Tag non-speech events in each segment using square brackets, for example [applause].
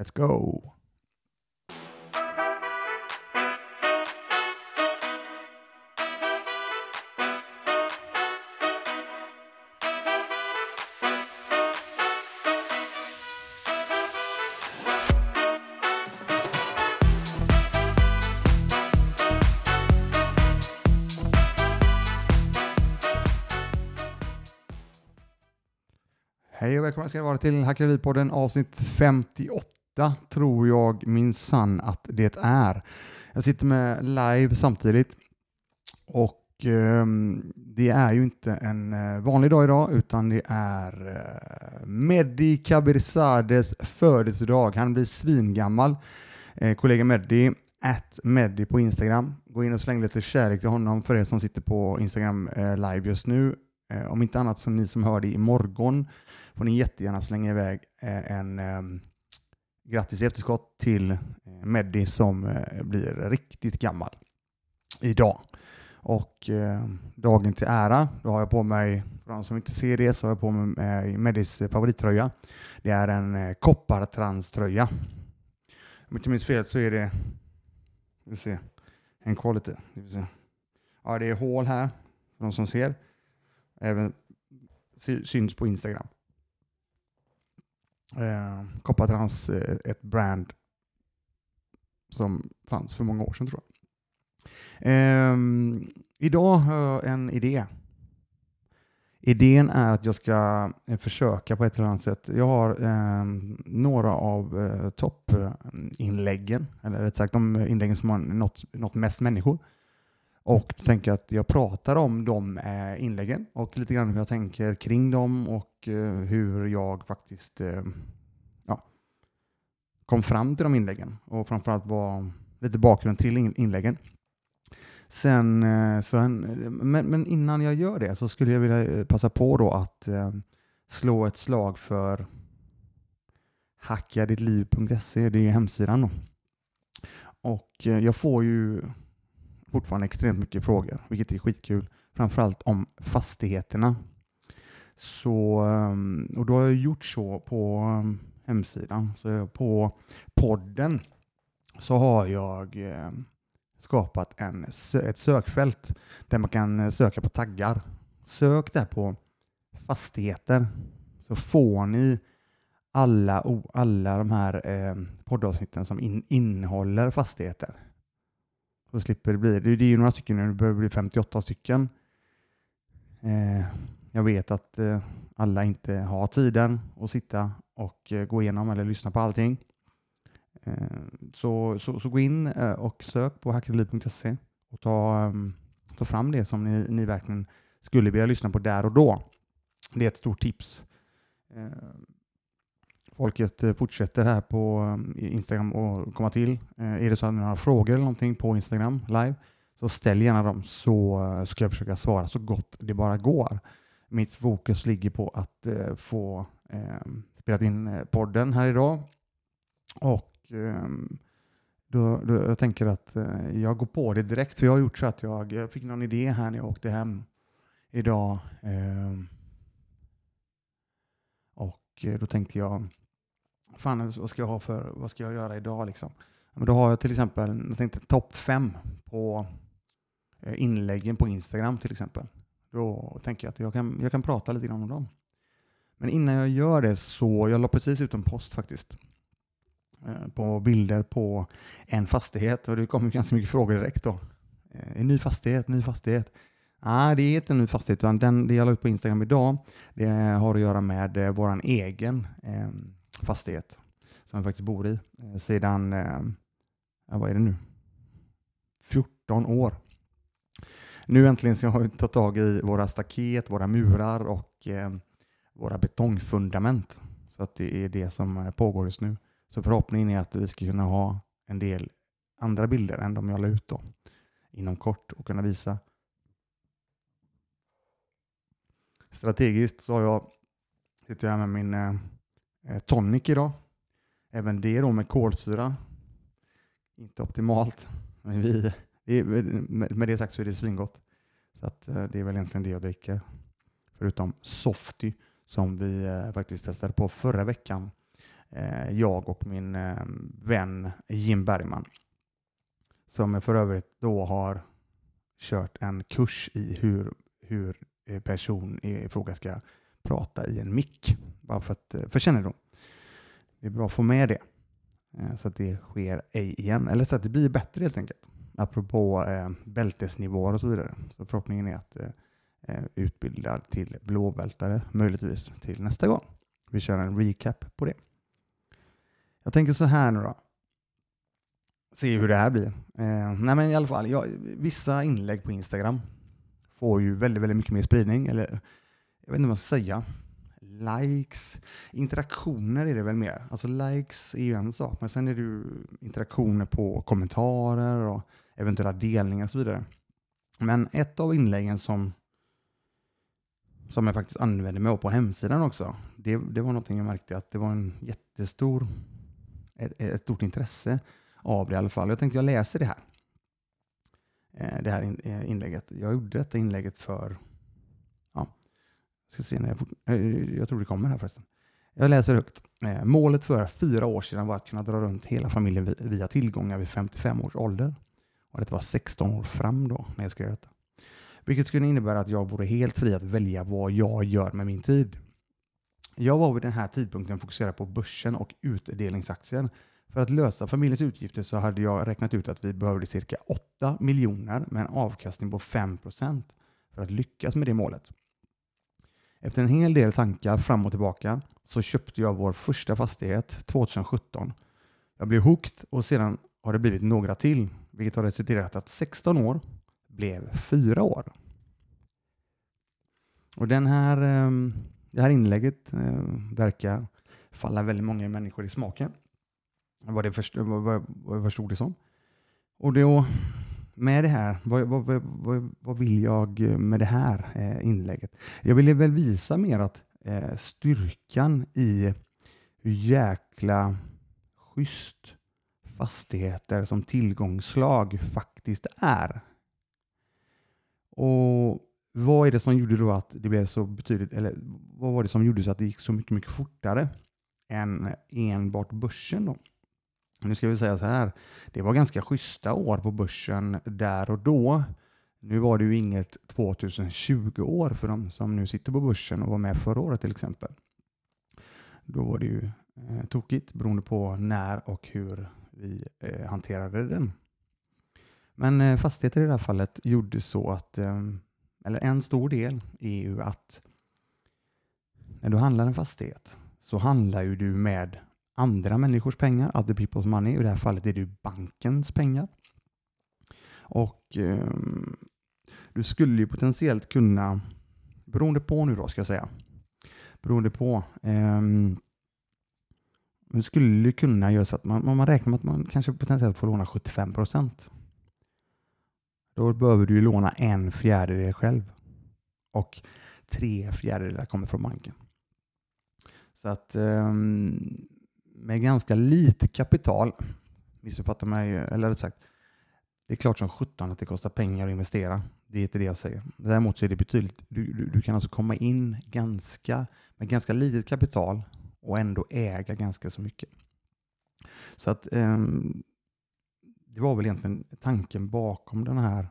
Let's go! Hej och välkomna ska ni vara till Hackeripodden avsnitt 58 tror jag minsann att det är. Jag sitter med live samtidigt och eh, det är ju inte en eh, vanlig dag idag utan det är eh, Mehdi Kabirzades födelsedag. Han blir svingammal. Eh, kollega Mehdi, at Meddi på Instagram. Gå in och släng lite kärlek till honom för er som sitter på Instagram eh, live just nu. Eh, om inte annat som ni som hör det imorgon får ni jättegärna slänga iväg eh, en eh, grattis i efterskott till eh, Meddi som eh, blir riktigt gammal idag. Och eh, dagen till ära, då har jag på mig, för de som inte ser det, så har jag på mig eh, Meddis favorittröja. Det är en eh, koppartranströja. Om jag inte minns fel så är det, vi se, en quality. Vi se. Ja, det är hål här, för de som ser. Även syns på Instagram. Eh, Koppartrans, eh, ett brand som fanns för många år sedan tror jag. Eh, idag har jag en idé. Idén är att jag ska eh, försöka på ett eller annat sätt. Jag har ehm, några av eh, toppinläggen, eller rätt sagt de inläggen som har nått, nått mest människor. Och då tänker jag att jag pratar om de eh, inläggen och lite grann hur jag tänker kring dem och eh, hur jag faktiskt eh, ja, kom fram till de inläggen och framförallt var lite bakgrund till inläggen. Sen, eh, sen, men, men innan jag gör det så skulle jag vilja eh, passa på då att eh, slå ett slag för hackadittliv.se, det är hemsidan då. Och eh, jag får ju fortfarande extremt mycket frågor, vilket är skitkul. Framförallt om fastigheterna. Så, ehm, och då har jag gjort så på ehm, hemsidan. Så på podden så har jag ehm, skapat en, ett sökfält där man kan eh, söka på taggar. Sök där på fastigheter så får ni alla, alla de här eh, poddavsnitten som in, innehåller fastigheter. Så slipper det bli, det det är ju några stycken nu, det börjar bli 58 stycken. Eh, jag vet att eh, alla inte har tiden att sitta och eh, gå igenom eller lyssna på allting. Eh, så, så, så gå in eh, och sök på hackeliv.se och ta, um, ta fram det som ni, ni verkligen skulle vilja lyssna på där och då. Det är ett stort tips. Eh, Folket eh, fortsätter här på eh, Instagram och komma till. Eh, är det så att ni har frågor eller någonting på Instagram live så ställ gärna dem så ska jag försöka svara så gott det bara går. Mitt fokus ligger på att få eh, spelat in podden här idag och ehm, då, då, jag tänker att eh, jag går på det direkt för jag har gjort så att jag, fick någon idé här när jag åkte hem idag ehm. och då tänkte jag fan vad ska jag ha för, vad ska jag göra idag liksom? Men då har jag till exempel, jag tänkte topp fem på eh, inläggen på Instagram till exempel. Då tänker jag att jag kan, jag kan prata lite grann om dem. Men innan jag gör det så, jag la precis ut en post faktiskt eh, på bilder på en fastighet och det kom ganska mycket frågor direkt då. Eh, en ny fastighet, ny fastighet. Nej, det är inte en ny fastighet utan den, det jag la ut på Instagram idag det har att göra med eh, vår egen eh, fastighet som vi faktiskt bor i eh, sedan, eh, ja, vad är det nu? 14 år. Nu äntligen så har vi tagit tag i våra staket, våra murar och eh, våra betongfundament. Så att det är det som eh, pågår just nu. Så förhoppningen är att vi ska kunna ha en del andra bilder än de jag la ut då inom kort och kunna visa. Strategiskt så har jag, sitter jag med min eh, Eh, tonic idag. Även det då med kolsyra. Inte optimalt. [laughs] Men vi, med det sagt så är det svingott. Så att, eh, det är väl egentligen det jag dricker. Förutom Softy som vi eh, faktiskt testade på förra veckan jag och min vän Jim Bergman. Som för övrigt då har kört en kurs i hur, hur person i fråga ska prata i en mick. Bara för, att, eh, för kännedom. Det är bra att få med det. Eh, så att det sker ej igen. Eller så att det blir bättre helt enkelt. Apropå eh, bältesnivåer och så vidare. Så förhoppningen är att eh, eh utbilda till blåbältare möjligtvis till nästa gång. Vi kör en recap på det. Jag tänker så här nu då. Se hur det här blir. Eh, nej men i alla fall, jag, vissa inlägg på Instagram får ju väldigt, väldigt mycket mer spridning. Eller jag vet inte vad man ska säga. Likes, interaktioner är det väl mer. Alltså likes är ju en sak, men sen är det ju interaktioner på kommentarer och eventuella delningar och så vidare. Men ett av inläggen som, som jag faktiskt använde mig av på hemsidan också, det, det var någonting jag märkte att det var en jättestor, ett, ett stort intresse av det i alla fall. Jag tänkte jag läser det här. Eh, det här eh, inlägget. Jag gjorde detta inlägget för, ska se när jag, eh, jag tror det kommer här förresten. Jag läser högt. Eh, målet för fyra år sedan var att kunna dra runt hela familjen via tillgångar vid 55 års ålder. Och det var 16 år fram då när jag skrev detta. Vilket skulle innebära att jag vore helt fri att välja vad jag gör med min tid. Jag var vid den här tidpunkten fokuserad på börsen och utdelningsaktier. För att lösa familjens utgifter så hade jag räknat ut att vi behövde cirka 8 miljoner med en avkastning på 5% för att lyckas med det målet. Efter en hel del tankar fram och tillbaka så köpte jag vår första fastighet 2017. Jag blev hooked och sedan har det blivit några till vilket har resulterat att 16 år blev 4 år. Och den här, ehm, det här inlägget eh, verkar falla väldigt många människor i smaken. Vad, det först, vad jag förstod det som. Och då, med det här, vad, vad, vad, vad vill jag med det här eh, inlägget? Jag ville väl visa mer att eh, styrkan i hur jäkla schysst fastigheter som tillgångsslag faktiskt är. Och vad är det som gjorde då att det blev så betydligt, eller vad var det som gjorde så att det gick så mycket, mycket fortare än enbart börsen då? Nu ska vi säga så här, det var ganska schyssta år på börsen där och då. Nu var det ju inget 2020 år för de som nu sitter på börsen och var med förra året till exempel. Då var det ju eh, tokigt beroende på när och hur vi eh, hanterade den. Men eh, fastigheter i det här fallet gjorde så att, eh, eller en stor del är ju att när du handlar en fastighet så handlar ju du med andra människors pengar, other people's money. I det här fallet är det ju bankens pengar. Och eh, du skulle ju potentiellt kunna, beroende på nu då ska jag säga, beroende på eh, du skulle kunna göra så att man, man räknar med att man kanske potentiellt får låna 75 procent. Då behöver du ju låna en fjärdedel själv och tre fjärdedelar kommer från banken. Så att um, med ganska lite kapital, missuppfatta mig, eller rätt sagt, det är klart som sjutton att det kostar pengar att investera. Det är inte det jag säger. Däremot så är det betydligt, du, du, du kan alltså komma in ganska, med ganska litet kapital och ändå äga ganska så mycket. Så att eh, det var väl egentligen tanken bakom den här,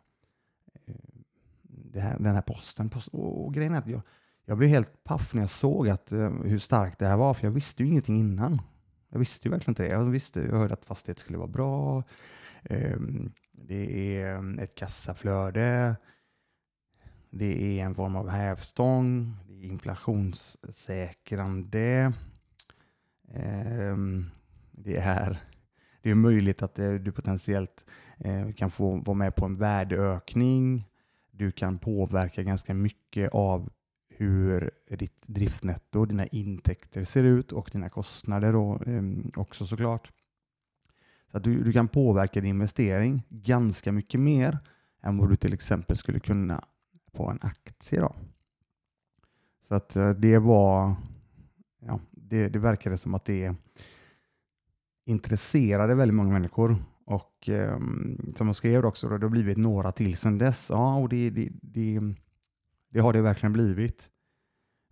eh, här den här posten. Post, och, och grejen är att jag, jag blev helt paff när jag såg att, eh, hur starkt det här var, för jag visste ju ingenting innan. Jag visste ju verkligen inte det. Jag, visste, jag hörde att fastighet skulle vara bra. Ehm, det är ett kassaflöde. Det är en form av hävstång. Det är inflationssäkrande. Ehm, det är, det är möjligt att eh, du potentiellt eh, kan få vara med på en värdeökning. Du kan påverka ganska mycket av hur ditt driftnetto, dina intäkter ser ut och dina kostnader då, ehm, också såklart. Så att du, du kan påverka din investering ganska mycket mer än vad du till exempel skulle kunna på en aktie. Då. Så att eh, det var ja, det, det verkade som att det intresserade väldigt många människor. Och eh, som jag skrev också, då, det har blivit några till sedan dess. Ja, och det, det, det, det har det verkligen blivit.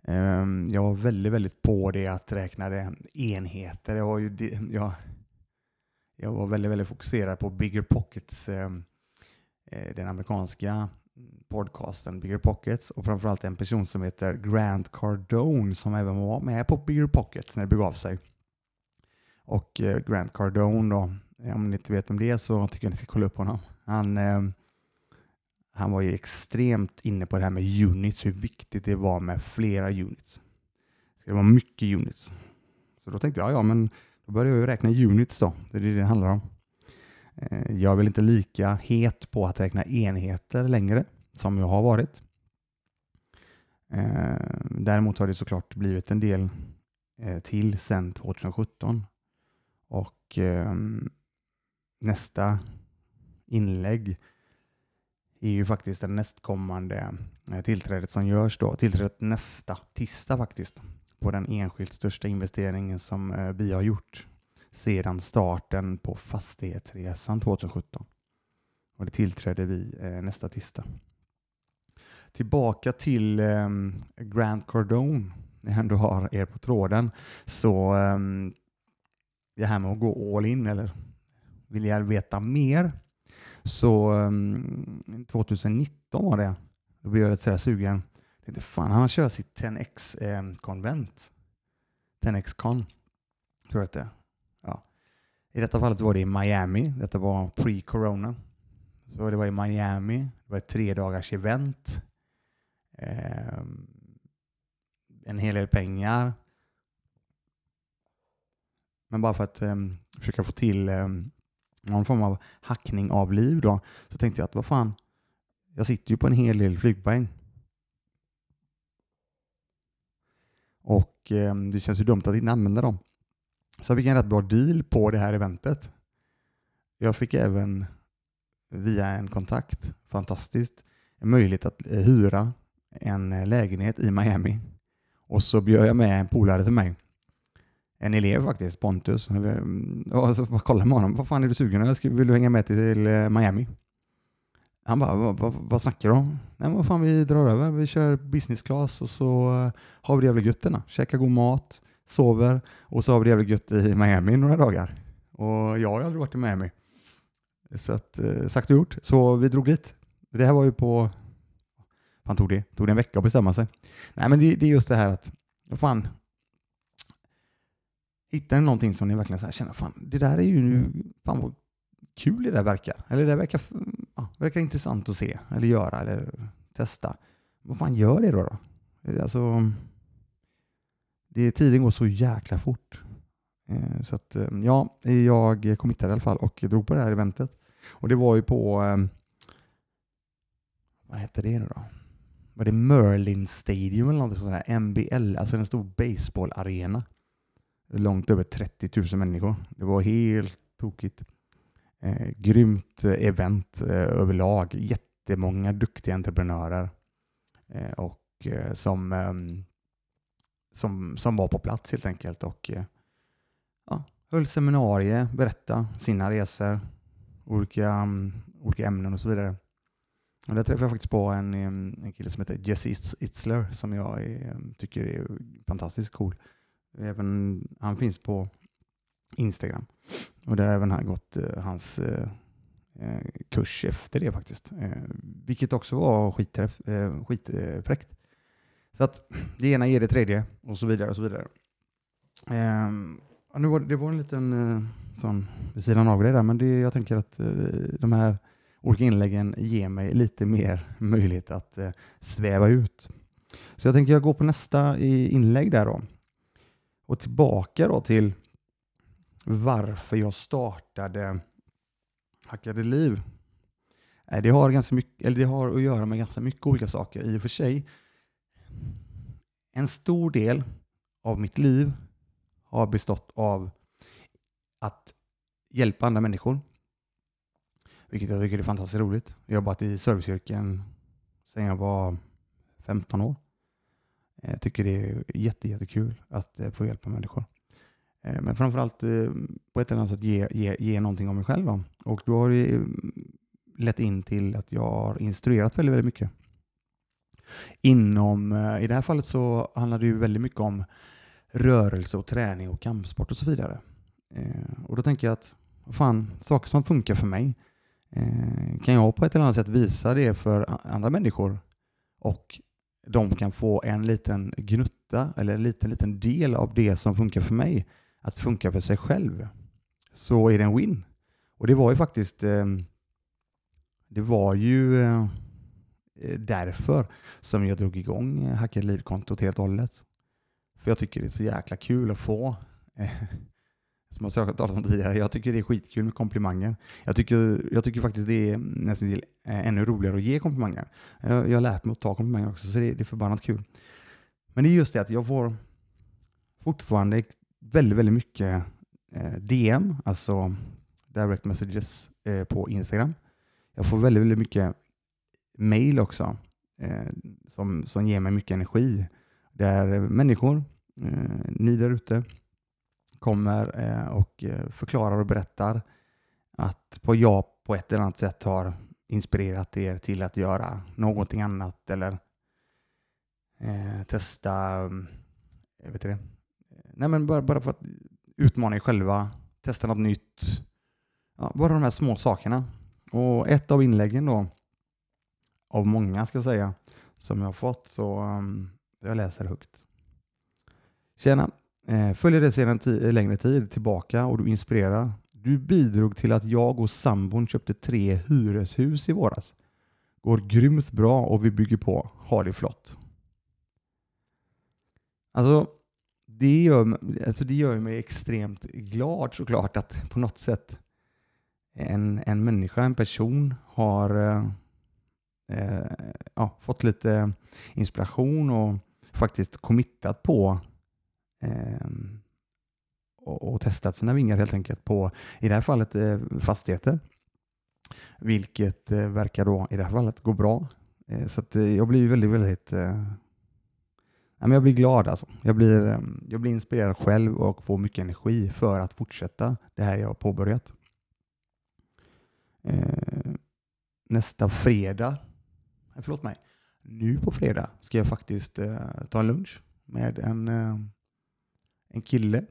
Ehm, jag var väldigt, väldigt på det att räkna enheter. Jag var, ju, jag, jag var väldigt, väldigt fokuserad på Bigger Pockets, ehm, eh, den amerikanska podcasten Bigger Pockets och framförallt en person som heter Grant Cardone som även var med på Bigger Pockets när det begav sig. Och eh, Grant Cardone då, om ni inte vet om det är så tycker jag ni ska kolla upp honom. Han, eh, han var ju extremt inne på det här med units, hur viktigt det var med flera units. Det var mycket units. Så då tänkte jag, ja men då börjar jag räkna units då, det är det det handlar om. Eh, jag är väl inte lika het på att räkna enheter längre som jag har varit. Eh, däremot har det såklart blivit en del eh, till sedan 2017 och ehm, nästa inlägg är ju faktiskt det nästkommande eh, tillträdet som görs då. Tillträdet nästa tisdag faktiskt på den enskilt största investeringen som eh, vi har gjort sedan starten på fastighetsresan 2017. Och det tillträder vi eh, nästa tisdag. Tillbaka till ehm, Grant Cardone, när jag ändå har er på tråden, så ehm, det här med att gå all in, eller vill jag veta mer, så ehm, 2019 var det, då blev jag lite sådär sugen. Jag tänkte, fan, han kör sitt 10X-konvent. Ehm, eh, 10X-con, tror jag att det är. I detta fallet var det i Miami. Detta var pre-corona. Så det var i Miami. Det var ett tre dagars event. Eh, en hel del pengar. Men bara för att eh, försöka få till eh, någon form av hackning av liv då, så tänkte jag att vad fan, jag sitter ju på en hel del flygpoäng. Och eh, det känns ju dumt att inte använda dem. Så jag fick en rätt bra deal på det här eventet. Jag fick även via en kontakt, fantastiskt, en möjlighet att eh, hyra en eh, lägenhet i Miami. Och så bjöd jag med en polare till mig. En elev faktiskt, Pontus. Mm, och så kollade med honom. Vad fan är du sugen eller vill du hänga med till eh, Miami? Han bara, vad, vad, vad snackar du om? Nej, vad fan vi drar över. Vi kör business class och så eh, har vi det jävla gött Käkar god mat, sover och så har vi det jävla gött i Miami några dagar. Och jag har aldrig varit i Miami. Så att, eh, sagt och gjort. Så vi drog dit. Det här var ju på, fan tog det? Tog det en vecka att bestämma sig? Nej men det, det är just det här att, vad fan, hittar ni någonting som ni verkligen så här känner, fan det där är ju nu, fan vad kul det där verkar. Eller det verkar, ja, verkar intressant att se, eller göra, eller testa. Vad fan gör det då? då? Alltså, det, tiden går så jäkla fort. Eh, så att, eh, ja, jag committade i alla fall och drog på det här eventet. Och det var ju på, eh, vad hette det nu då? Var det Merlin Stadium eller något sånt där? MBL, alltså en stor baseballarena. Långt över 30 000 människor. Det var helt tokigt. Eh, grymt eh, event eh, överlag. Jättemånga duktiga entreprenörer eh, och eh, som ehm, som, som var på plats helt enkelt och eh, ja, höll seminarier, berättade sina resor, olika, um, olika ämnen och så vidare. Och där träffade jag faktiskt på en, ehm, en kille som heter Jesse Itzler som jag är, tycker är fantastiskt cool. Även, han finns på Instagram och där har även han gått eh, hans eh, eh kurs efter det faktiskt. Eh, vilket också var skitträff, uh, eh, skitfräckt. Så att det ena ger det tredje och så vidare och så vidare. Ehm, nu var, det var en liten eh, sån vid sidan av grej där, men det, jag tänker att de här olika inläggen ger mig lite mer möjlighet att sväva ut. Så jag tänker jag går på nästa inlägg där då. Och tillbaka då till varför jag startade Hackade liv. Eh, det har, ganska mycket, eller det har att göra med ganska mycket olika saker i och för sig. En stor del av mitt liv har bestått av att hjälpa andra människor. Vilket jag tycker är fantastiskt roligt. Jag har jobbat i serviceyrken sedan jag var 15 år. Eh, jag tycker det är jätte, jättekul att eh, få hjälpa människor. Eh, men framförallt på ett eller annat sätt ge, ge, ge någonting om mig själv. Då. Och då har det lett in till att jag har instruerat väldigt, väldigt mycket. Inom, I det här fallet så handlar det ju väldigt mycket om rörelse och träning och kampsport och så vidare. Och då tänker jag att, fan, saker som funkar för mig, kan jag på ett eller annat sätt visa det för andra människor och de kan få en liten gnutta eller en liten, liten del av det som funkar för mig att funka för sig själv så är det en win. Och det var ju faktiskt ehm, det var ju eh, därför som jag drog igång eh, Hacka Lead-kontot helt och hållet. För jag tycker det är så jäkla kul att få eh, som jag talat om tidigare, jag tycker det är skitkul med komplimanger. Jag tycker, jag tycker faktiskt det är nästan till eh, ännu roligare att ge komplimanger. Jag, jag har lärt mig att ta komplimanger också, så det, det är förbannat kul. Men det är just det att jag får fortfarande väldigt, väldigt mycket eh, DM, alltså direct messages eh, på Instagram. Jag får väldigt, väldigt mycket mail också som, som ger mig mycket energi. Där människor, ni där ute, kommer eh, och eh, förklarar och berättar att på jag på ett eller annat sätt har inspirerat er till att göra någonting annat eller eh, testa, eh, jag vet det, nej men bara, bara för att utmana er själva, testa något nytt. Ja, bara de här små sakerna. Och ett av inläggen då, av många ska jag säga, som jag har fått, så um, jag läser högt. Tjena! Eh, följer dig sedan längre tid tillbaka och du inspirerar. Du bidrog till att jag och sambon köpte tre hyreshus i våras. Går grymt bra och vi bygger på. Ha det flott. Alltså, det gör, alltså det gör mig extremt glad såklart att på något sätt en, en människa, en person har eh, eh ja, fått lite inspiration och faktiskt committat på Ehm, och, och, testat sina vingar helt enkelt på, i det här fallet, eh, fastigheter. Vilket eh, verkar då i det här fallet gå bra. Eh, så att, eh, jag blir väldigt, väldigt eh, jag blir glad alltså. Jag blir, eh, jag blir inspirerad själv och får mycket energi för att fortsätta det här jag har påbörjat. Ehm, nästa fredag, eh, förlåt mig, nu på fredag ska jag faktiskt ta en lunch med en en kille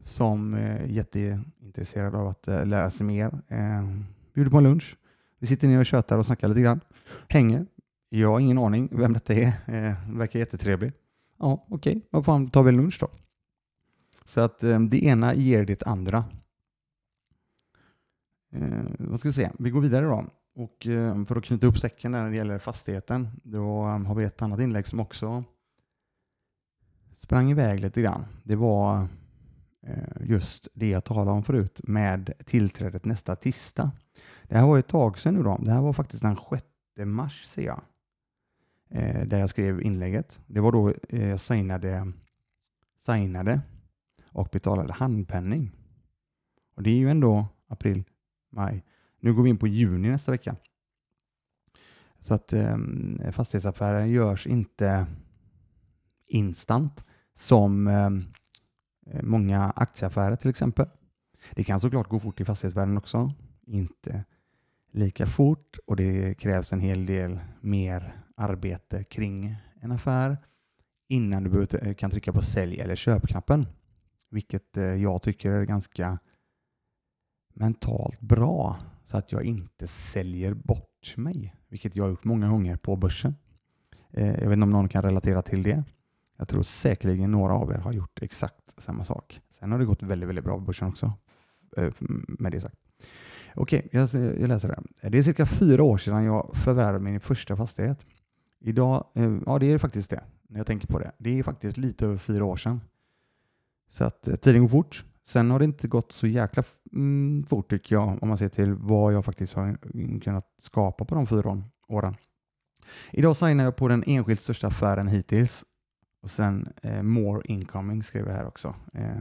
som är jätteintresserad av att eh, lära sig mer. Eh, Bjuder på en lunch. Vi sitter ner och tjötar och snackar lite grann. Hänger. Jag har ingen aning vem detta är. Verkar jättetrevlig. Ja, okej. Okay. Vad fan, tar vi en lunch då? Så att det ena ger det andra. vad ska vi se? Vi går vidare då. Och för att knyta upp säcken när det gäller fastigheten, då har vi ett annat inlägg som också sprang iväg lite grann. Det var eh, just det jag talade om förut med tillträdet nästa tisdag. Det här var ett tag sedan nu då. Det här var faktiskt den 6 mars ser jag. Eh, där jag skrev inlägget. Det var då eh, jag signade, signade och betalade handpenning. Och det är ju ändå april, maj. Nu går vi in på juni nästa vecka. Så att eh, fastighetsaffärer görs inte instant som ehm, eh, många aktieaffärer till exempel. Det kan såklart gå fort i fastighetsvärlden också. Inte lika fort och det krävs en hel del mer arbete kring en affär innan du eh, kan trycka på sälj eller köpknappen. Vilket eh, jag tycker är ganska mentalt bra så att jag inte säljer bort mig, vilket jag har gjort många gånger på börsen. Eh, jag vet inte om någon kan relatera till det. Jag tror säkerligen några av er har gjort exakt samma sak. Sen har det gått väldigt, väldigt bra på börsen också. Eh, med det sagt. Okej, jag, jag läser det. Det är cirka fyra år sedan jag förvärvade min första fastighet. Idag, eh, ja det är faktiskt det, när jag tänker på det. Det är faktiskt lite över fyra år sedan. Så att eh, tiden går fort. Sen har det inte gått så jäkla mm, fort tycker jag, om man ser till vad jag faktiskt har kunnat skapa på de fyra åren. Idag signar jag på den enskilt största affären hittills och sen eh, more incoming skrev jag här också. Eh,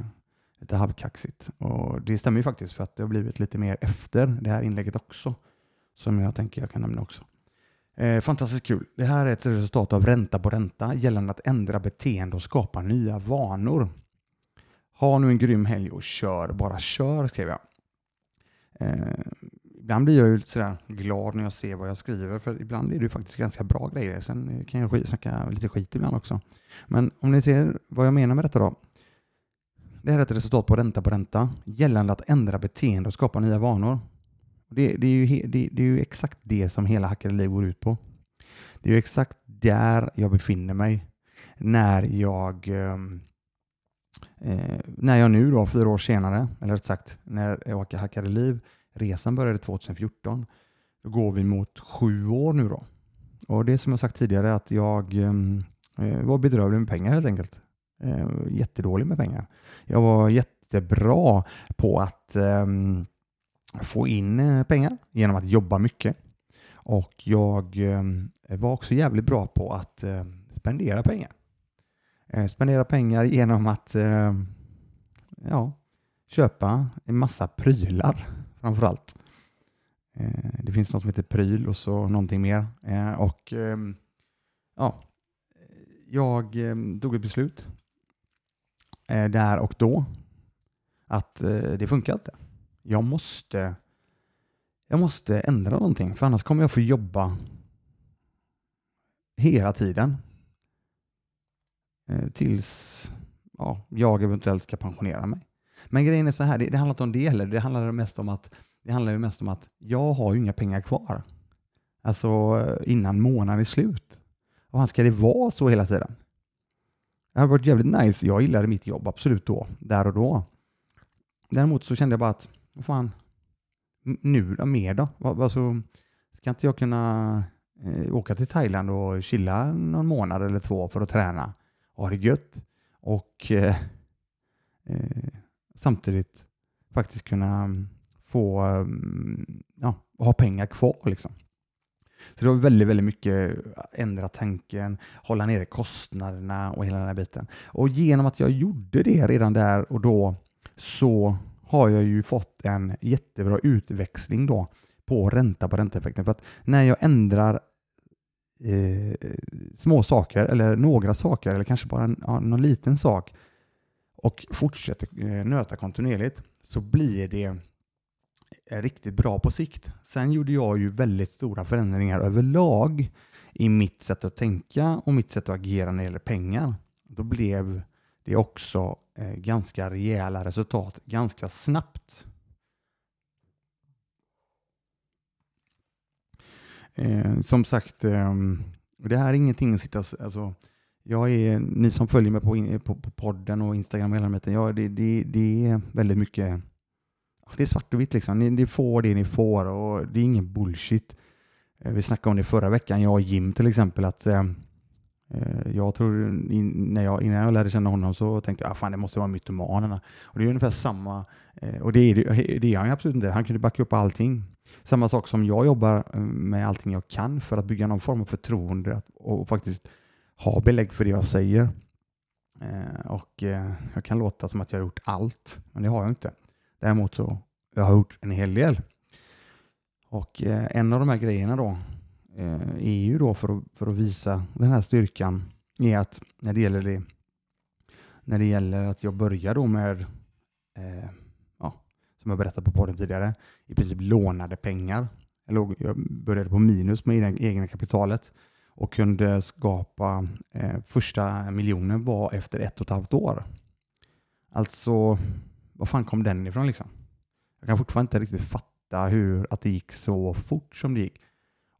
lite halvkaxigt. Och det stämmer ju faktiskt för att det har blivit lite mer efter det här inlägget också. Som jag tänker jag kan nämna också. Eh, fantastiskt kul. Det här är ett resultat av ränta på ränta gällande att ändra beteende och skapa nya vanor. Ha nu en grym helg och kör, bara kör skrev jag. Eh, ibland blir jag ju lite sådär glad när jag ser vad jag skriver, för ibland är det ju faktiskt ganska bra grejer. Sen kan jag snacka lite skit ibland också. Men om ni ser vad jag menar med detta då. Det här är ett resultat på ränta på ränta gällande att ändra beteende och skapa nya vanor. Det, det, är, ju, det, det är ju exakt det som hela Hackade liv går ut på. Det är ju exakt där jag befinner mig när jag ehm, eh, när jag nu då, fyra år senare, eller rätt sagt, när jag hackade liv, resan började 2014, då går vi mot sju år nu då. Och det är som jag sagt tidigare att jag ehm, eh, var bedrövlig med pengar helt enkelt. Eh, jättedålig med pengar. Jag var jättebra på att eh, få in eh, pengar genom att jobba mycket. Och jag ehm, var också jävligt bra på att ehm, spendera pengar. Eh, spendera pengar genom att ja, köpa en massa prylar framför allt. Eh, det finns något som heter pryl och så någonting mer. Eh, och ehm, ja, jag ehm, tog ett beslut eh, där och då att det funkar inte jag måste, jag måste ändra någonting för annars kommer jag få jobba hela tiden tills ja, jag eventuellt ska pensionera mig. Men grejen är så här, det, det handlar inte om det heller. Det handlar mest om att det handlar ju mest om att jag har ju inga pengar kvar. Alltså innan månaden är slut. Och ska det vara så hela tiden? Det hade varit jävligt nice. Jag gillade mitt jobb, absolut då, där och då. Däremot så kände jag bara att vad fan, nu då, mer då? Alltså, ska inte jag kunna eh, åka till Thailand och chilla någon månad eller två för att träna och ha det gött och eh, eh, samtidigt faktiskt kunna mm, få mm, ja, ha pengar kvar liksom. Så det var väldigt, väldigt mycket äh, ändra tanken, hålla nere kostnaderna och hela den här biten. Och genom att jag gjorde det redan där och då så har jag ju fått en jättebra utväxling då på ränta på ränteeffekten. För att när jag ändrar eh, små saker eller några saker eller kanske bara en, ja, någon liten sak och fortsätter eh, nöta kontinuerligt så blir det eh, riktigt bra på sikt. Sen gjorde jag ju väldigt stora förändringar överlag i mitt sätt att tänka och mitt sätt att agera när det gäller pengar. Då blev det också eh, ganska rejäla resultat ganska snabbt. Som sagt, ehm, det här är ingenting att sitta alltså, jag är, ni som följer mig på, på, på podden och Instagram och hela tiden, ja, det, det, det är väldigt mycket det är svart och vitt liksom. Ni, ni, får det ni får och det är ingen bullshit. Eh, vi snackade om det förra veckan, jag och Jim till exempel, att eh, eh jag tror, när jag, innan jag lärde känna honom så tänkte jag att fan det måste vara mytomanerna. Och det är ungefär samma, eh, och det är, det är han absolut inte. Han kunde backa upp allting. Samma sak som jag jobbar eh, med allting jag kan för att bygga någon form av förtroende och faktiskt ha belägg för det jag säger. Eh, och eh, jag kan låta som att jag har gjort allt, men det har jag inte. Däremot så jag har gjort en hel del. Och eh, en av de här grejerna då eh, är ju då för att, för att visa den här styrkan är att när det gäller det när det gäller att jag börjar då med eh, ja, som jag berättade på podden tidigare, i princip lånade pengar. Jag, låg, jag började på minus med egna kapitalet och kunde skapa eh, första miljonen var efter ett och ett halvt år. Alltså, var fan kom den ifrån liksom? Jag kan fortfarande inte riktigt fatta hur att det gick så fort som det gick.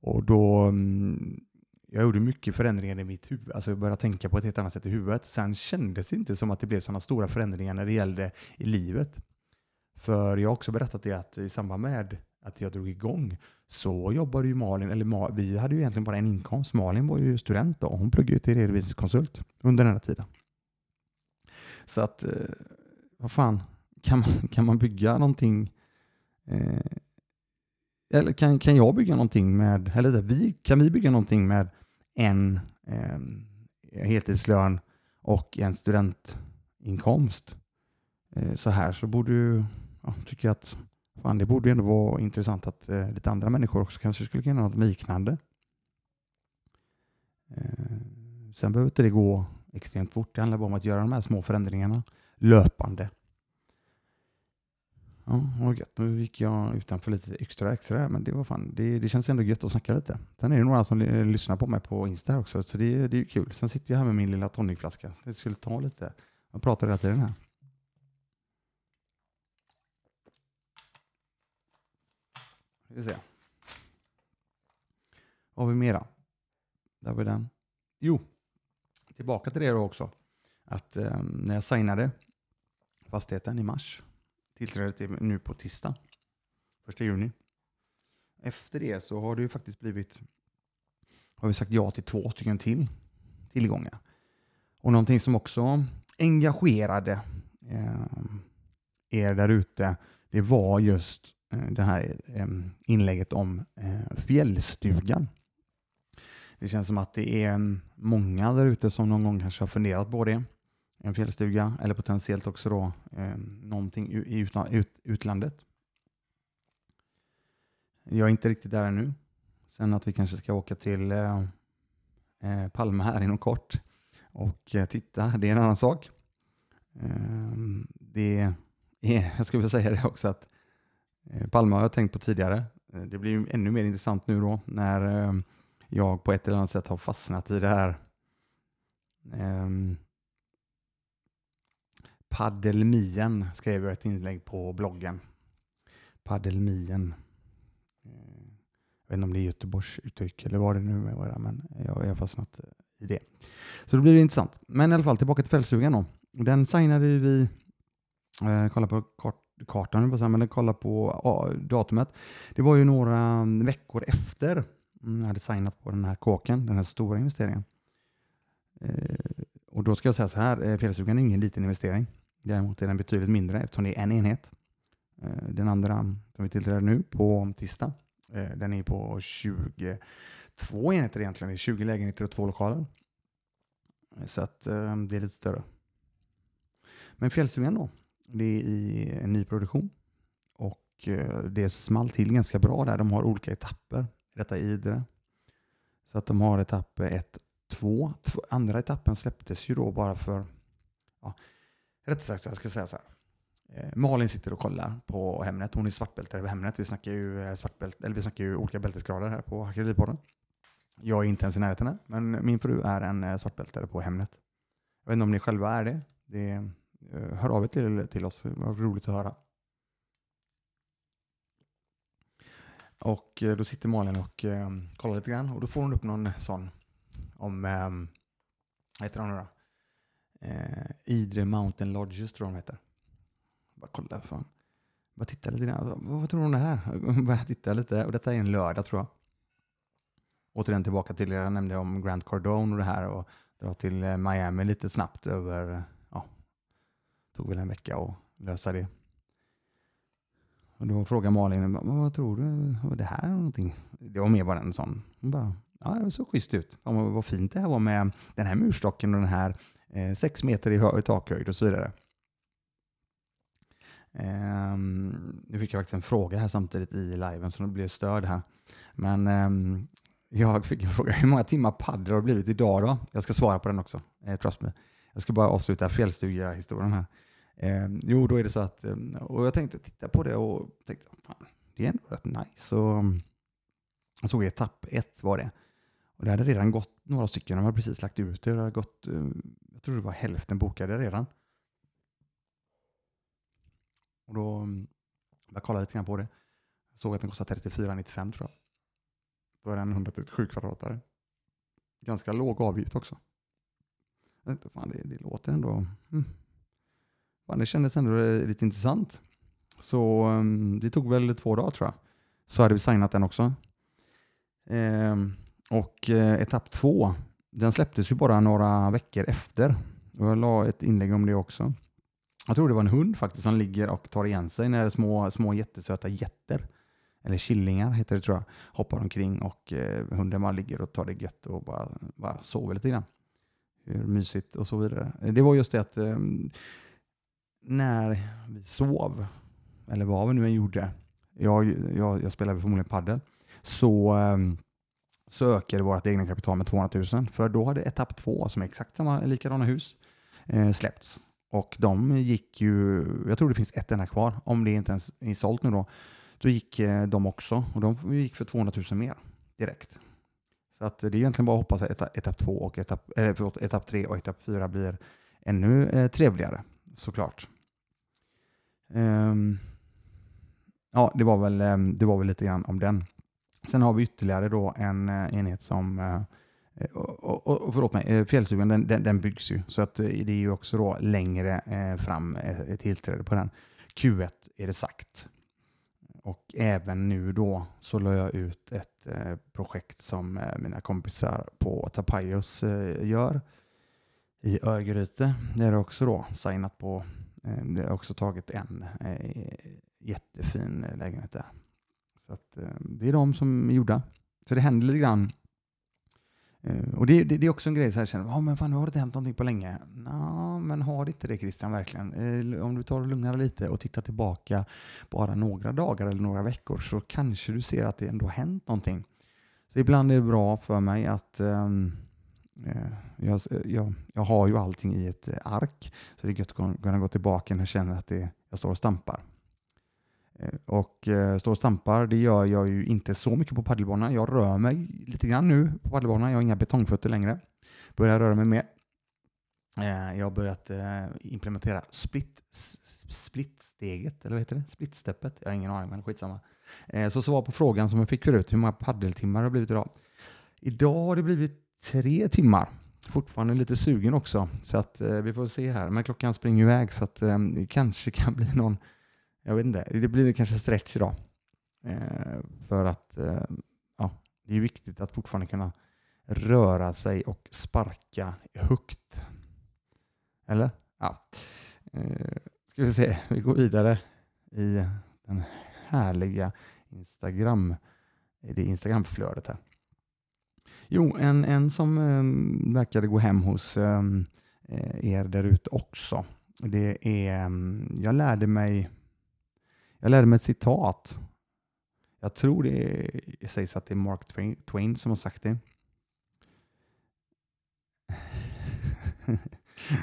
Och då, mm, jag gjorde mycket förändringar i mitt huvud, alltså jag började tänka på ett helt annat sätt i huvudet. Sen kändes det inte som att det blev sådana stora förändringar när det gällde i livet. För jag har också berättat det att i samband med att jag drog igång så jobbade ju Malin, eller vi hade ju egentligen bara en inkomst. Malin var ju student och hon pluggade till redovisningskonsult under den här tiden. Så att, eh, vad fan, kan man, kan man bygga någonting eh, eller kan, kan jag bygga någonting med, eller vi, kan vi bygga någonting med en eh, heltidslön och en studentinkomst eh, så här så borde ju, ja, tycker jag att fan, det borde ju ändå vara intressant att eh, lite andra människor också kanske skulle kunna göra något liknande. Eh, sen behöver inte det gå extremt fort. Det handlar bara om att göra de här små förändringarna löpande. Ja, vad gött. Nu gick jag utanför lite extra extra men det var fan, det, det känns ändå gött att snacka lite. Sen är det några som lyssnar på mig på Insta också, så det, det är kul. Sen sitter jag här med min lilla tonicflaska. Jag skulle ta lite. Jag pratar hela tiden här. Vi se. Vad har vi mera? Där var den. Jo, tillbaka till det då också. Att eh, när jag signade fastigheten i mars, tillträdde till nu på tisdag, första juni. Efter det så har det ju faktiskt blivit, har vi sagt ja till två stycken till tillgångar. Och någonting som också engagerade eh, er där ute, det var just Eh, det här eh, inlägget om eh, fjällstugan. Det känns som att det är mm, många där ute som någon gång kanske har funderat på det. En fjällstuga eller potentiellt också då någonting i utlandet. Jag är inte riktigt där ännu. Sen att vi kanske ska åka till Palma här inom kort och titta, det är en annan sak. Det är, [laughs] jag skulle vilja säga det också att Eh, Palma har jag tänkt på tidigare. Eh, det blir ju ännu mer intressant nu då när eh, jag på ett eller annat sätt har fastnat i det här ehm, um, Paddelmien skrev jag ett inlägg på bloggen. Paddelmien. Jag vet inte om det är Göteborgs uttryck eller vad det nu är, men jag har fastnat i det. Så det blir intressant. Men i alla fall tillbaka till fällstugan då. Den signade vi, eh, kolla på kort kartan, men kolla på datumet. Det var ju några mm, veckor efter mm, jag hade signat på den här kåken, den här stora investeringen. Eh, och då ska jag säga så här, eh, fjällstugan är ingen liten investering. Däremot är den betydligt mindre eftersom det är en enhet. Eh, den andra som vi tillträder nu på tisdag, eh, den är på 22 enheter egentligen. Det är 20 lägenheter och två lokaler. Så att eh, det är lite större. Men fjällstugan då, det är i en ny produktion. Och eh, det small till ganska bra där. De har olika etapper detta Idre. Så att de har etapp 1, 2. Andra etappen släpptes ju då bara för, ja, rätt sagt jag ska säga så här. Eh, Malin sitter och kollar på Hemnet. Hon är svartbältare på Hemnet. Vi snackar ju, eh, svartbält, eller vi snackar ju olika bältesgrader här på Hackeripodden. Jag är inte ens i närheten här, men min fru är en svartbältare på Hemnet. Jag vet inte om ni själva är det. det Eh, hör av er till, till oss. Det var roligt att höra. Och eh, då sitter Malin och eh, kollar lite grann och då får hon upp någon sån om, eh, vad heter de nu då? Eh, Idre Mountain Lodges tror jag de heter. Bara kolla, fan. Bara titta lite grann. Vad, vad tror hon det här? [laughs] Bara titta lite. Och detta är en lördag tror jag. Återigen tillbaka till, jag nämnde om Grant Cardone och det här och dra till eh, Miami lite snabbt över, tog väl en vecka att lösa det. Och då frågade Malin, vad tror du, var det här någonting? Det var mer bara en sån, hon bara, ja det såg schysst ut. Vad, vad fint det här var med den här murstocken och den här eh, sex meter i, i takhöjd och så vidare. Um, nu fick jag faktiskt en fråga här samtidigt i liven så det blev störd här. Men um, jag fick en fråga, [laughs] hur många timmar paddel har det blivit idag då? Jag ska svara på den också, eh, trust me. Jag ska bara avsluta fjällstuga-historien här. Eh, jo, då är det så att, ehm, och jag tänkte titta på det och tänkte, fan, det är ändå rätt nice. Och ehm, jag såg etapp ett var det. Och det hade redan gått några stycken, de hade precis lagt ut det. Det hade gått, ehm, jag tror det var hälften bokade redan. Och då jag kollade lite grann på det. Jag såg att den kostade 34,95 tror jag. För en 137 kvadratare. Ganska låg avgift också. Jag tänkte, fan, det, det låter ändå... Mm det kändes ändå eh, lite intressant. Så um, det tog väl två dagar tror jag. Så hade vi signat den också. Ehm, och eh, etapp två, den släpptes ju bara några veckor efter. Och jag la ett inlägg om det också. Jag tror det var en hund faktiskt som ligger och tar igen sig när små, små jättesöta jätter, eller killingar heter det tror jag, hoppar omkring och eh, hunden bara ligger och tar det gött och bara, bara sover lite grann. Hur mysigt och så vidare. Det var just det att eh, när vi sov, eller vad vi nu än gjorde, jag, jag, jag spelade förmodligen padel, så, ehm, så ökade vårt egna kapital med 200 000. För då hade etapp två, som är exakt samma likadana hus, eh, släppts. Och de gick ju, jag tror det finns ett enda kvar, om det inte ens är sålt nu då, då gick eh, de också och de gick för 200 000 mer direkt. Så att det är egentligen bara att hoppas att etapp, etapp, två och etapp, eh, förlåt, etapp tre och etapp fyra blir ännu eh, trevligare såklart. Um, ja, det var, väl, ehm, det var väl lite grann om den. Sen har vi ytterligare då en eh, enhet som eh, eh, och, och, förlåt mig, fjällstugan den, den, den, byggs ju så att det är ju också då längre fram ett tillträde på den. Q1 är det sagt. Och även nu då så la jag ut ett projekt som mina kompisar på Tapajos gör i Örgryte. Där har också då signat på. Eh, det har också tagit en eh, jättefin lägenhet där. Så att, eh, det är de som är gjorda. Så det händer lite grann. Eh, och det, det, det är också en grej så här, känner, oh, men fan, nu har det inte hänt någonting på länge. Nå, men har det inte det Christian verkligen? Om du tar och lugnar lite och tittar tillbaka bara några dagar eller några veckor så kanske du ser att det ändå har hänt någonting. Så ibland är det bra för mig att um, Eh, jag, eh, jag, jag, har ju allting i ett eh, ark, så det är gött att kunna gå tillbaka när jag känner att det, jag står och stampar. Och står och stampar, det gör jag ju inte så mycket på paddelbanan. Jag rör mig lite grann nu på paddelbanan. Jag har inga betongfötter längre. Börjar röra mig mer. Jag har börjat implementera split, splitsteget, eller vad heter det? Splitsteppet? Jag har ingen aning, men skitsamma. Så svar på frågan som jag fick förut, hur många paddeltimmar har det blivit idag? Idag har det blivit tre timmar. Fortfarande lite sugen också, så att eh, vi får se här. Men klockan springer iväg så att eh, det kanske kan bli någon jag vet inte, det blir kanske stretch idag. Eh, för att eh, ja, det är viktigt att fortfarande kunna röra sig och sparka högt. Eller? Ja. Eh, ska vi se, vi går vidare i den härliga Instagram, det Instagramflödet här. Jo, en, en som um, verkade gå hem hos um, er där ute också. Det är, um, jag lärde mig jag lärde mig ett citat. Jag tror det sägs att det är Mark Twain som har sagt det. [laughs]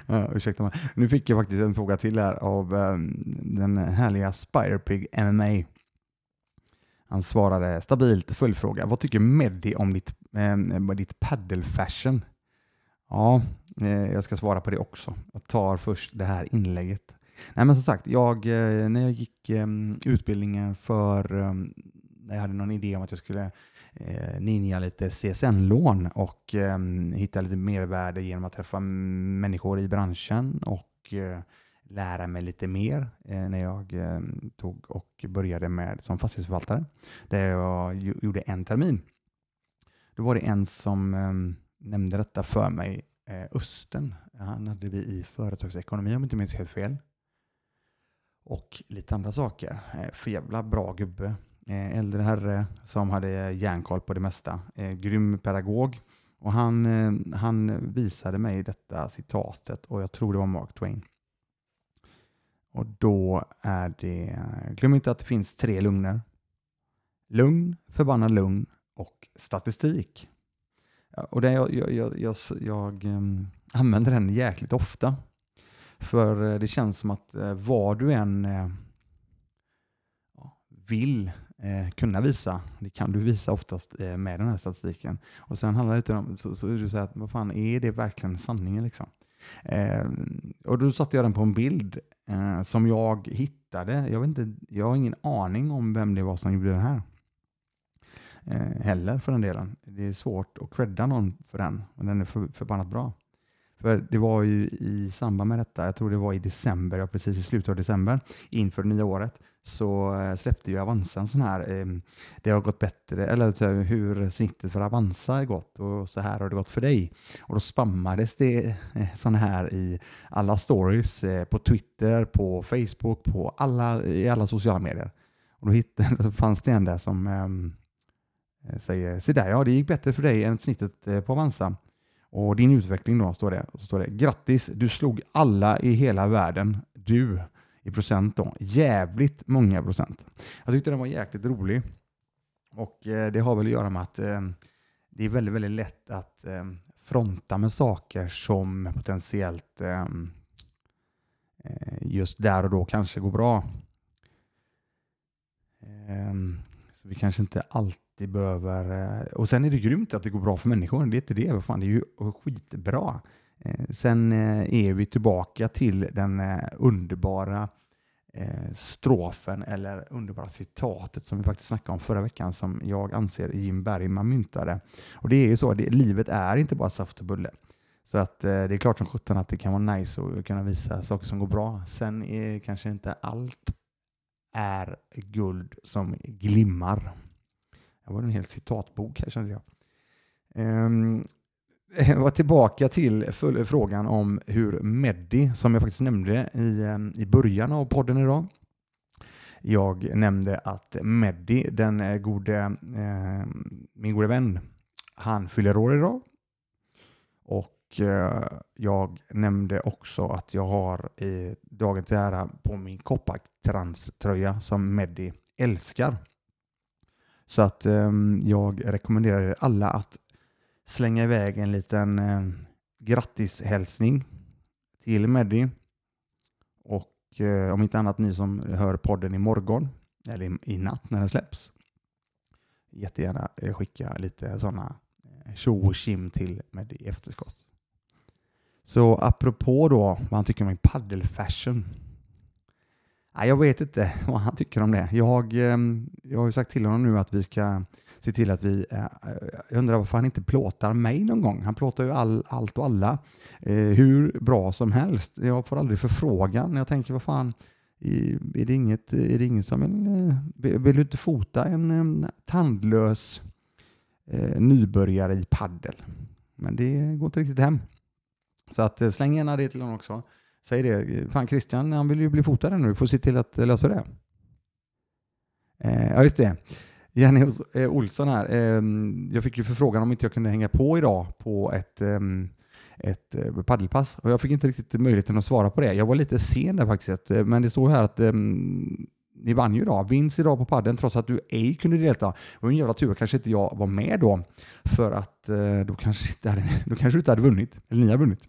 ja, ursäkta mig. Nu fick jag faktiskt en fråga till här av um, den härliga Spirepig MMA. Han svarade stabilt följdfråga. Vad tycker Meddi om ditt, eh, eh ditt fashion? Ja, eh, jag ska svara på det också. Jag tar först det här inlägget. Nej, men som sagt, jag, eh, när jag gick eh, utbildningen för, eh, när jag hade någon idé om att jag skulle ninja lite CSN-lån och hitta lite mervärde genom att träffa människor i branschen och lära mig lite mer när jag tog och började med som fastighetsförvaltare, där jag gjorde en termin. Då var det en som ehm, nämnde detta för mig, eh, Östen. Han hade vi i företagsekonomi om jag inte minns helt fel och lite andra saker. Eh, för jävla bra gubbe. Eh, äldre herre som hade järnkoll på det mesta. Eh, grym pedagog. Och han, eh, han visade mig detta citatet och jag tror det var Mark Twain. Och då är det, glöm inte att det finns tre lugner. Lugn, förbannad lugn och statistik. Och det jag, jag, jag, jag, jag ehm, använder den jäkligt ofta. För eh, det känns som att eh, vad du än eh, vill kunna visa, det kan du visa oftast med den här statistiken. Och sen handlar det inte om, så, så är det så att, vad fan, är det verkligen sanningen liksom? Eh, och då satte jag den på en bild eh, som jag hittade. Jag, vet inte, jag har ingen aning om vem det var som gjorde den här. Eh, heller för den delen. Det är svårt att credda någon för den, men den är för, förbannat bra. För det var ju i samband med detta, jag tror det var i december, ja, precis i slutet av december, inför det nya året, så eh, släppte ju Avanza en sån här, eh, det har gått bättre, eller hur snittet för Avanza har gått och så här har det gått för dig. Och då spammades det eh, sån här i alla stories, eh, på Twitter, på Facebook, på alla, i alla sociala medier. Och då, hittade, [laughs] då fanns det en där som ehm, Eh, säger, se där ja, det gick bättre för dig än snittet eh, på Avanza. Och din utveckling då, står det. Så står det grattis, du slog alla i hela världen. Du i procent då. Jävligt många procent. Jag tyckte den var jäkligt rolig. Och eh, det har väl att göra med att eh, det är väldigt, väldigt lätt att eh, fronta med saker som potentiellt eh, just där och då kanske går bra. Ehm, så vi kanske inte alltid behöver... Eh, och sen är det grymt att det går bra för människor. Det är inte det. Fan, det är ju skitbra. Eh, sen eh, är vi tillbaka till den underbara strofen eller underbara citatet som vi faktiskt snackade om förra veckan som jag anser Jim Bergman myntade. Och det är ju så, det, livet är inte bara saft och bulle. Så att det är klart som sjutton att det kan vara nice att kunna visa saker som går bra. Sen är kanske inte allt är guld som glimmar. Det var en hel citatbok här kände jag. Um, jag var tillbaka till frågan om hur Meddi, som jag faktiskt nämnde i, ehm, i början av podden idag. Jag nämnde att Meddi, den eh, gode, eh, min gode vän, han fyller år idag. Och eh, jag nämnde också att jag har i till ära på min koppartranströja som Meddi älskar. Så att eh, jag rekommenderar er alla att slänga iväg en liten eh, grattishälsning till Meddi. Och eh, om inte annat ni som hör podden imorgon, eller i, i natt när den släpps, jättegärna eh, skicka lite sådana eh, tjo och kim till Meddi i efterskott. Så apropå då vad han tycker om min paddelfashion Nej, jag vet inte [laughs] vad han tycker om det. Jag, ehm, jag har ju sagt till honom nu att vi ska se till att vi... Eh, eh, jag undrar varför han inte plåtar mig någon gång. Han plåtar ju all, allt och alla eh, hur bra som helst. Jag får aldrig förfrågan. Jag tänker, vad fan, är det inget, är det ingen som vill, vill du inte fota en ehm, tandlös nybörjare i paddel? Men det går inte riktigt hem. Så att eh, släng gärna det till honom också. Säg det. Eh, fan Christian, han vill ju bli fotad nu. Du får se till att eh, lösa det. Eh, ja, just det. Jenny Olsson här. Eh, jag fick ju förfrågan om inte jag kunde hänga på idag på ett, ehm, eh, ett paddelpass och jag fick inte riktigt möjligheten att svara på det. Jag var lite sen där faktiskt, men det står här att eh, ni vann ju idag. Vinst idag på padden trots att du ej kunde delta. Det var en jävla tur kanske inte jag var med då, för att då kanske, inte [laughs] då kanske du inte hade vunnit, eller ni har vunnit.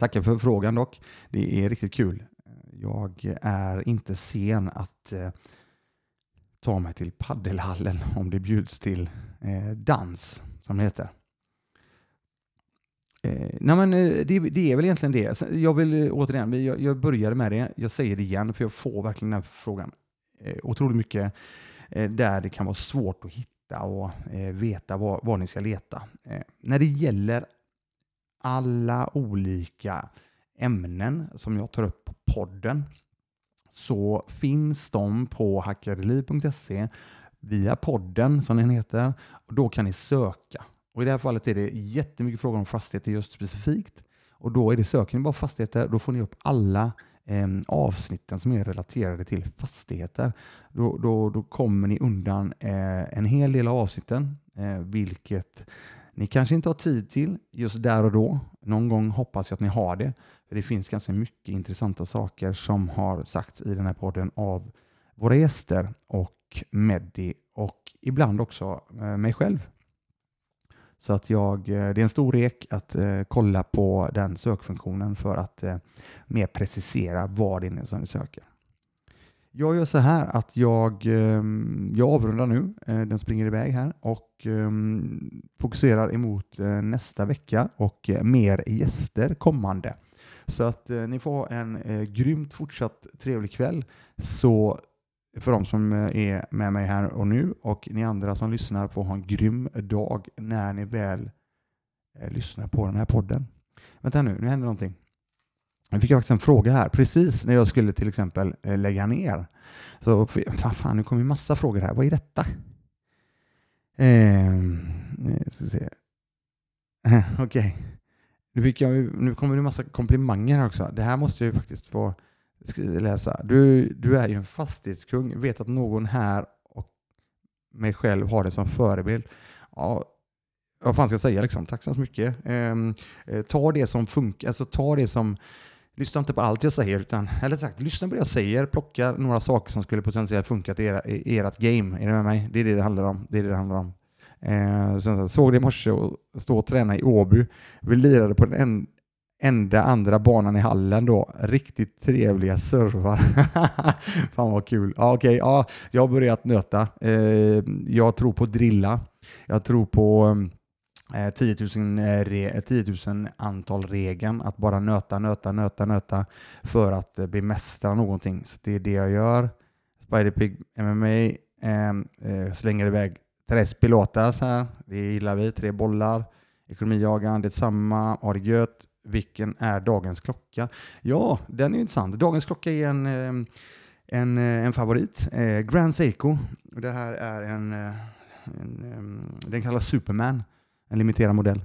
Tackar för frågan dock. Det är riktigt kul. Jag är inte sen att eh, ta mig till paddelhallen [laughs] om det bjuds till eh, dans, som det heter. Eh, nej men, eh, det, det, är väl egentligen det. Jag vill eh, återigen, jag, jag började med det, jag säger det igen, för jag får verkligen den frågan eh, otroligt mycket, eh, där det kan vara svårt att hitta och eh, veta var, var ni ska leta. Eh, när det gäller alla olika ämnen som jag tar upp på podden så finns de på hackareliv.se via podden som den heter. Och då kan ni söka. Och I det här fallet är det jättemycket frågor om fastigheter just specifikt. Och Då är det söker ni bara fastigheter, då får ni upp alla eh, avsnitten som är relaterade till fastigheter. Då, då, då kommer ni undan eh, en hel del av avsnitten, eh, vilket ni kanske inte har tid till just där och då. Någon gång hoppas jag att ni har det. För Det finns ganska mycket intressanta saker som har sagts i den här podden av våra gäster och Meddi och ibland också eh, mig själv. Så att jag, eh, det är en stor rek att eh, kolla på den sökfunktionen för att eh, mer precisera vad det är som ni söker. Jag gör så här att jag, ehm, jag avrundar nu, eh, den springer iväg här och ehm, fokuserar emot eh, nästa vecka och eh, mer gäster kommande. Så att ni får ha en grymt fortsatt trevlig kväll. Så för de som är med mig här och nu och ni andra som lyssnar får ha en grym dag när ni väl lyssnar på den här podden. Vänta nu, nu händer någonting. Jag fick faktiskt en fråga här precis när jag skulle till exempel eh, lägga ner. Så fan, fan nu kommer massa frågor här. Vad är detta? Ehm, eh, se. [laughs] Okej. Okay. Nu, nu kommer det massa komplimanger här också. Det här måste jag ju faktiskt få läsa. Du, du är ju en fastighetskung. Vet att någon här och mig själv har det som förebild. Ja, vad fan ska jag säga liksom? Tack så mycket. Ehm, eh, ta det som funkar, alltså ta det som Lyssna inte på allt jag säger, utan, eller sagt, lyssna på det jag säger, plocka några saker som skulle potentiellt funka till era, ert game. Är ni med mig? Det är det det handlar om. Det är det det handlar om. Eh, sen såg det i morse och stå och träna i Åby. Vi lirade på den en, enda andra banan i hallen då. Riktigt trevliga servar. [laughs] Fan vad kul. Ja, okej, ja, jag har börjat nöta. Eh, jag tror på drilla. Jag tror på ehm, eh, 10 000, eh, re, eh, 10 000 antal regeln, att bara nöta, nöta, nöta, nöta för att eh, bemästra någonting. Så det är det jag gör. Spiderpig MMA eh, eh, slänger iväg tres pilotas här. Det gillar vi. Tre bollar. Ekonomijagan, detsamma. Har det gött. Vilken är dagens klocka? Ja, den är intressant. Dagens klocka är en, ehm, en, eh, en favorit. Eh, Grand Seiko. Det här är en, en, ehm, den kallas Superman, en limiterad modell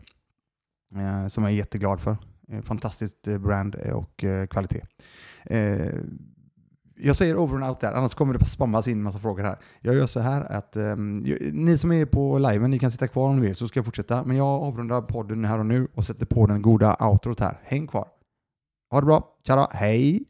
eh, som jag är jätteglad för. Eh, fantastiskt eh, brand och kvalitet jag säger over and out där, annars kommer det spammas in massa frågor här. Jag gör så här att ehm, ni som är på liven, ni kan sitta kvar om ni vill så ska jag fortsätta. Men jag avrundar podden här och nu och sätter på den goda outrot här. Häng kvar. Ha det bra. Tja då. Hej!